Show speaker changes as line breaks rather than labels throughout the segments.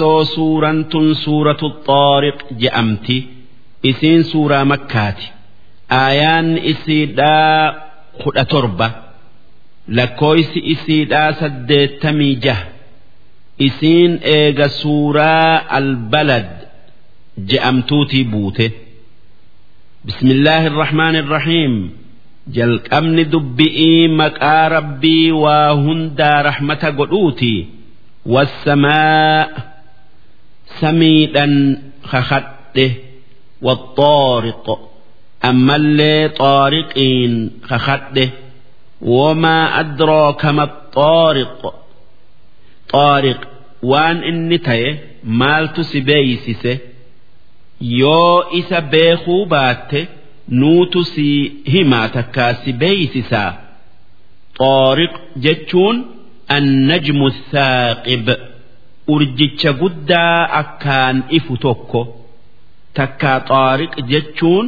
osoo suuraan tun suuratu xaariq je'amti. Isiin suuraa makkaati. Aayaan isiidhaa kudha torba. Lakkooysi isiidhaa saddeettamii jaha. Isiin eega suuraa albalad je'amtuutii buute. Bismillaahi irrahmaan irrahiim jalqabni dubbi'ii maqaa rabbii waa hundaa rahmata godhuuti wassamaa samiidhan kakadhe والطارق أما اللي طارقين خخده وما أدراك ما الطارق طارق وان إني تيه مالت سبيسسه yoo isa beekuu baatte nuutu si himaa takkaa si beeysisaa xooriq jechuun annajmu saaqib urjicha guddaa akkaan ifu tokko takkaa xooriq jechuun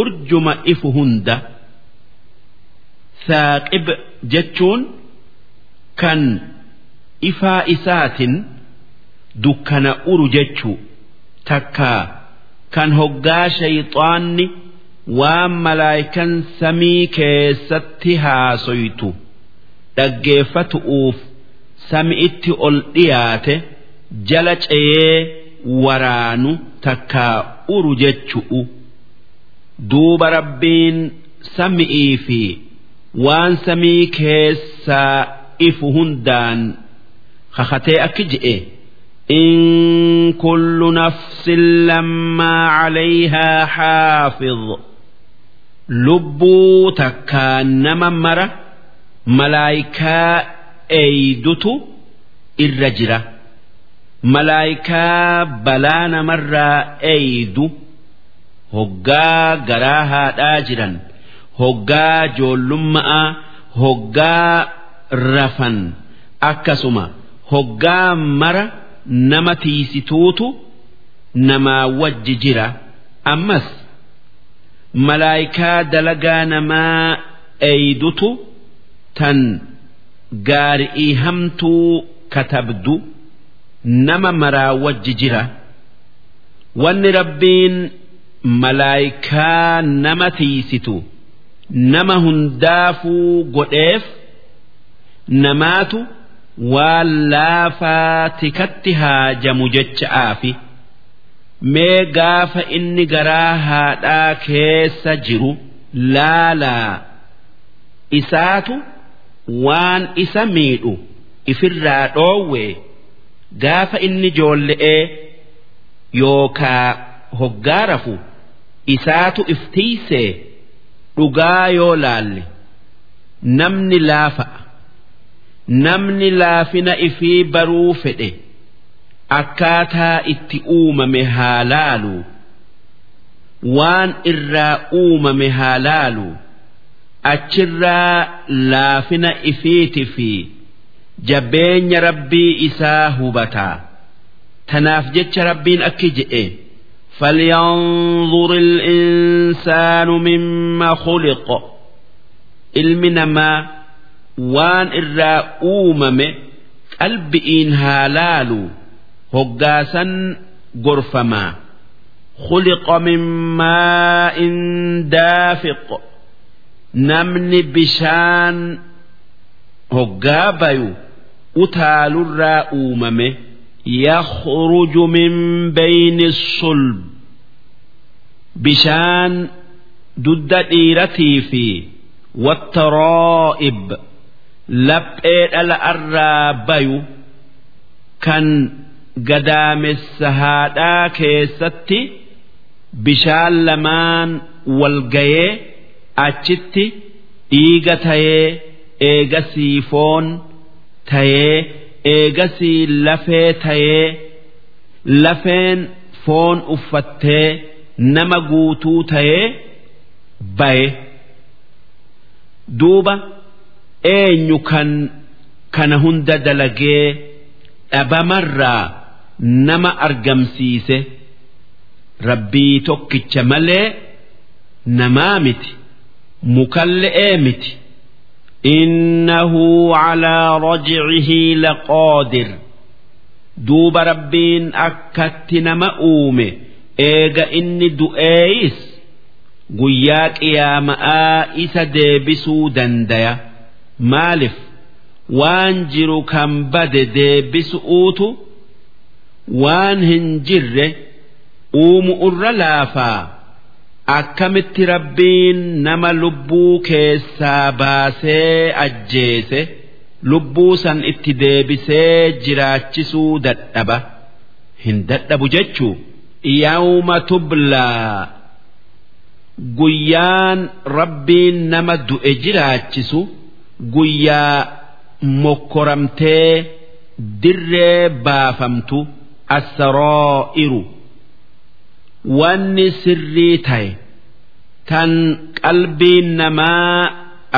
urjuma ifu hunda saaqib jechuun kan ifaa isaatin dukkana uru jechuu takkaa kan hoggaa shayxaanni waan malaayikan samii keessatti haasoytu dhaggeeffatu'uuf sami'itti ol dhiyaate jala ceeyee waraanu takkaa uru jechu'u duuba rabbiin sami'ii fi waan samii keessaa ifu hundaan kakatee akki je'e. إن كل نفس لما عليها حافظ لبو تكان eeydutu irra jira. Malaayikaa balaa namarraa eeydu hoggaa garaa haadhaa jiran hoggaa joollummaa hoggaa rafan akkasuma hoggaa mara nama tiisituutu namaa wajji jira. Ammas malaayikaa dalagaa namaa eeydutu tan gaari'ii hamtuu katabdu nama maraa wajji jira. Wanni rabbiin malaayikaa nama tiisitu nama hundaafuu godheef namaatu waan laafaa tikatti haajamu jecha'aafi. Mee gaafa inni garaa haadhaa keessa jiru laalaa. Isaatu waan isa miidhu ifirraa dhoowwe gaafa inni joolle'ee yookaa hoggaa rafu isaatu iftiisee dhugaa yoo laalle namni laafa'a. namni laafina ifii baruu fedhe akkaataa itti uumame haa laalu waan irraa uumame haa laalu achirraa laafina ifiiti fi jabeenya rabbii isaa hubataa tanaaf jecha rabbiin akki je'e فلينظر الإنسان مما خلق ilmi namaa waan irraa uumame qalbi'iin haa laalu hoggaasan gorfamaa خلق من ماء دافق namni bishaan hoggaa bayu utaalurraa uumame yakhruju min bayni sulb. Bishaan dudda dhiiratii fi wattaraa'ib laphee dhala irraa bayu kan gadaamessa haadhaa keessatti bishaan lamaan walgayee achitti dhiiga tayee eegasii foon tayee eegasii lafee tayee lafeen foon uffattee nama guutuu tayee baye duuba eenyu kan kana hunda dalagee dhabamarraa nama argamsiise. Rabbii tokkicha malee namaa miti mukalle'ee miti إنه على رجعه لقادر duuba rabbiin akkatti nama uume eega inni du'eeyis guyyaa qiyaama'aa isa deebisuu dandaya maalif waan jiru kan bade deebisuutu waan hin jirre uumu irra laafaa Akkamitti rabbiin nama lubbuu keessaa baasee ajjeese lubbuu san itti deebisee jiraachisuu dadhaba? Hin dadhabu jechuu? Yawma tublaa. Guyyaan rabbiin nama du'e jiraachisu guyyaa mokkoramtee dirree baafamtu assaroo'iru wanni sirrii ta'e tan qalbiin namaa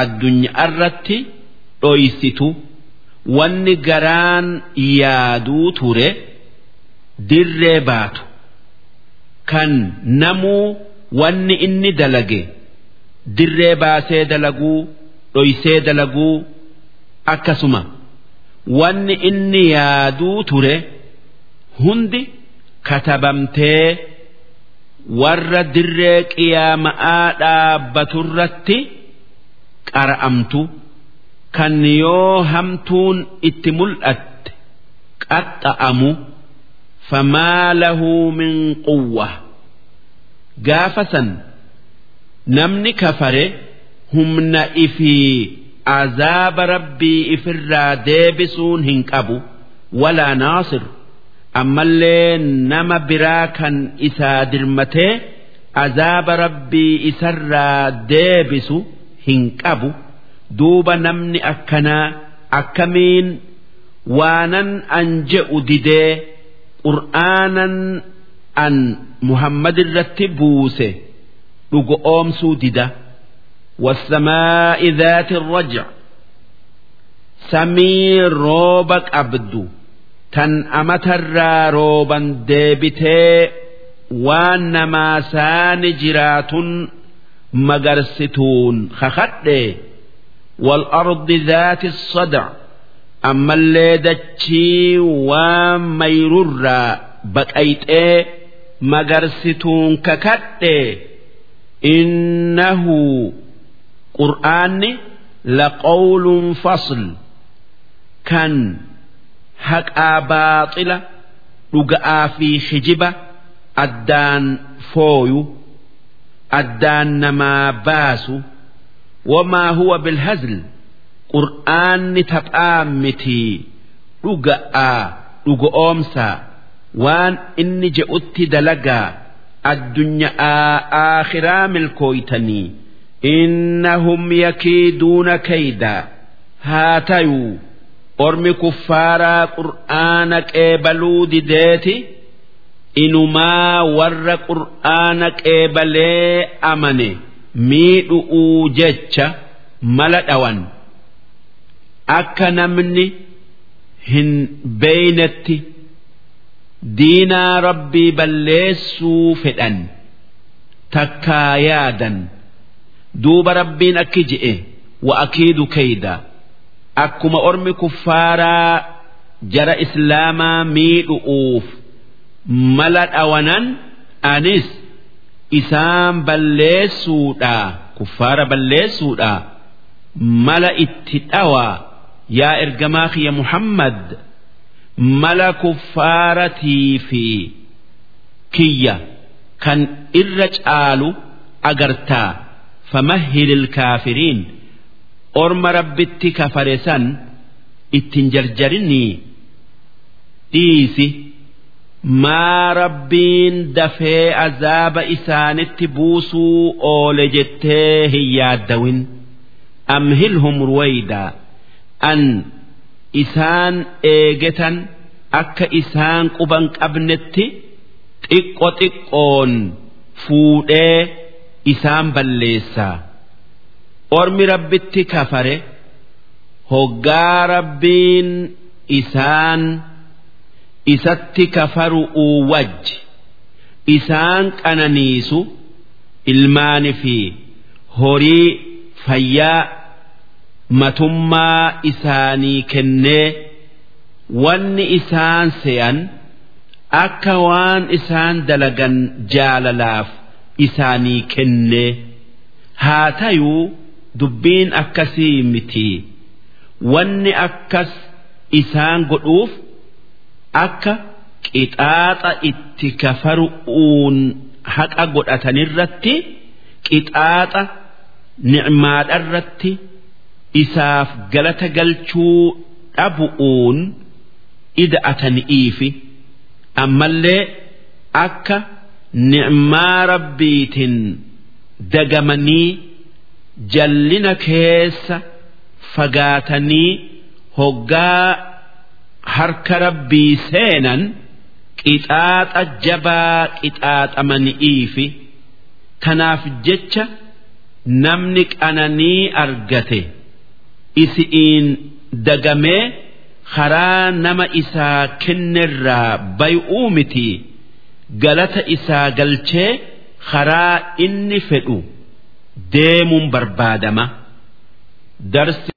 addunyaa irratti dhoysitu wanni garaan yaaduu ture dirree baatu. Kan namuu wanni inni dalage dirree baasee dalaguu dhoysee dalaguu akkasuma. Wanni inni yaaduu ture hundi katabamtee warra dirree qiyaama'aa dhaabbaturratti qara'amtu kan yoo hamtuun itti mul'atte qaxxa'amu famaa lahu min quwwa. Gaafa san namni kafare humna ifii azaaba rabbii ifirraa deebisuun hin qabu walaa naasir ammallee nama biraa kan isaa dirmatee azaaba rabbii isarraa deebisu hin qabu. Duuba namni akkanaa akkamiin waanan an je'u didee qur'aanan an muhammad irratti buuse dhugo oomsuu dida? Wasamaa'i daati rajac samii rooba qabdu. tan amatarraa rooban deebitee waan namaa saani jiraatun magarsituun kakadhe والأرض ذات الصدع أما اللي دتشي وميرر بقيت إيه مقرستون ككت إنه قرآن لقول فصل كان haqaa baaxila dhuga'aa fi hijiba addaan fooyu addaan namaa baasu wamaa huwa bilhazl qur'aanni taphaa mitii dhuga'aa oomsaa waan inni je'utti dalagaa addunyaa aakhiraa milkooytanii innahum yakiiduuna kaydaa haa tayuu. ormi kuffaaraa qur'aana qeebaluu dideeti inumaa warra qur'aana qeebalee amane miidhuu jecha mala dhawan akka namni hin beeynetti diinaa rabbii balleessuu fedhan takkaa yaadan duuba rabbiin akki je'e wa akiidu keeydaa. Akkuma ormi kuffaaraa jara islaamaa miidhu'uuf mala dhawanan anis isaan balleessuudha kuffaara balleessuudha mala itti dhawaa. Yaa ergamaa kiyya muhammad mala kuffaaratii fi kiyya kan irra caalu agartaa. Famahhilil kaafiriin orma rabbitti kafare san ittin jarjarinii dhiisi maa rabbiin dafee azaaba isaanitti buusuu oole jettee hin yaaddawin? Amhilhum ruwaydaa an isaan eegetan akka isaan quban qabnetti xiqqo xiqqoon fuudhee isaan balleessaa ormi rabbitti kafare hoggaa rabbiin isaan isatti kafaru'uu wajji isaan qananiisu ilmaani fi horii fayyaa matummaa isaanii kennee wanni isaan se'an akka waan isaan dalagan jaalalaaf isaanii kennee haa tayuu dubbiin akkasii miti. Wanni akkas isaan godhuuf akka qixaaxa itti kafaru'uun haqa godhatanirratti qixaaxa nicmaadharratti isaaf galata galchuu dhabu'uun ida'atani'iifi ammallee akka nicmaa rabbiitiin dagamanii jallina keessa fagaatanii hoggaa harka rabbii seenan qixaaxa jabaa qixaaxamani'iifi tanaaf jecha namni qananii argate isi'iin dagamee karaa nama isaa kennerraa bay'uu miti galata isaa galchee karaa inni fedhu deemuun barbaadama darsi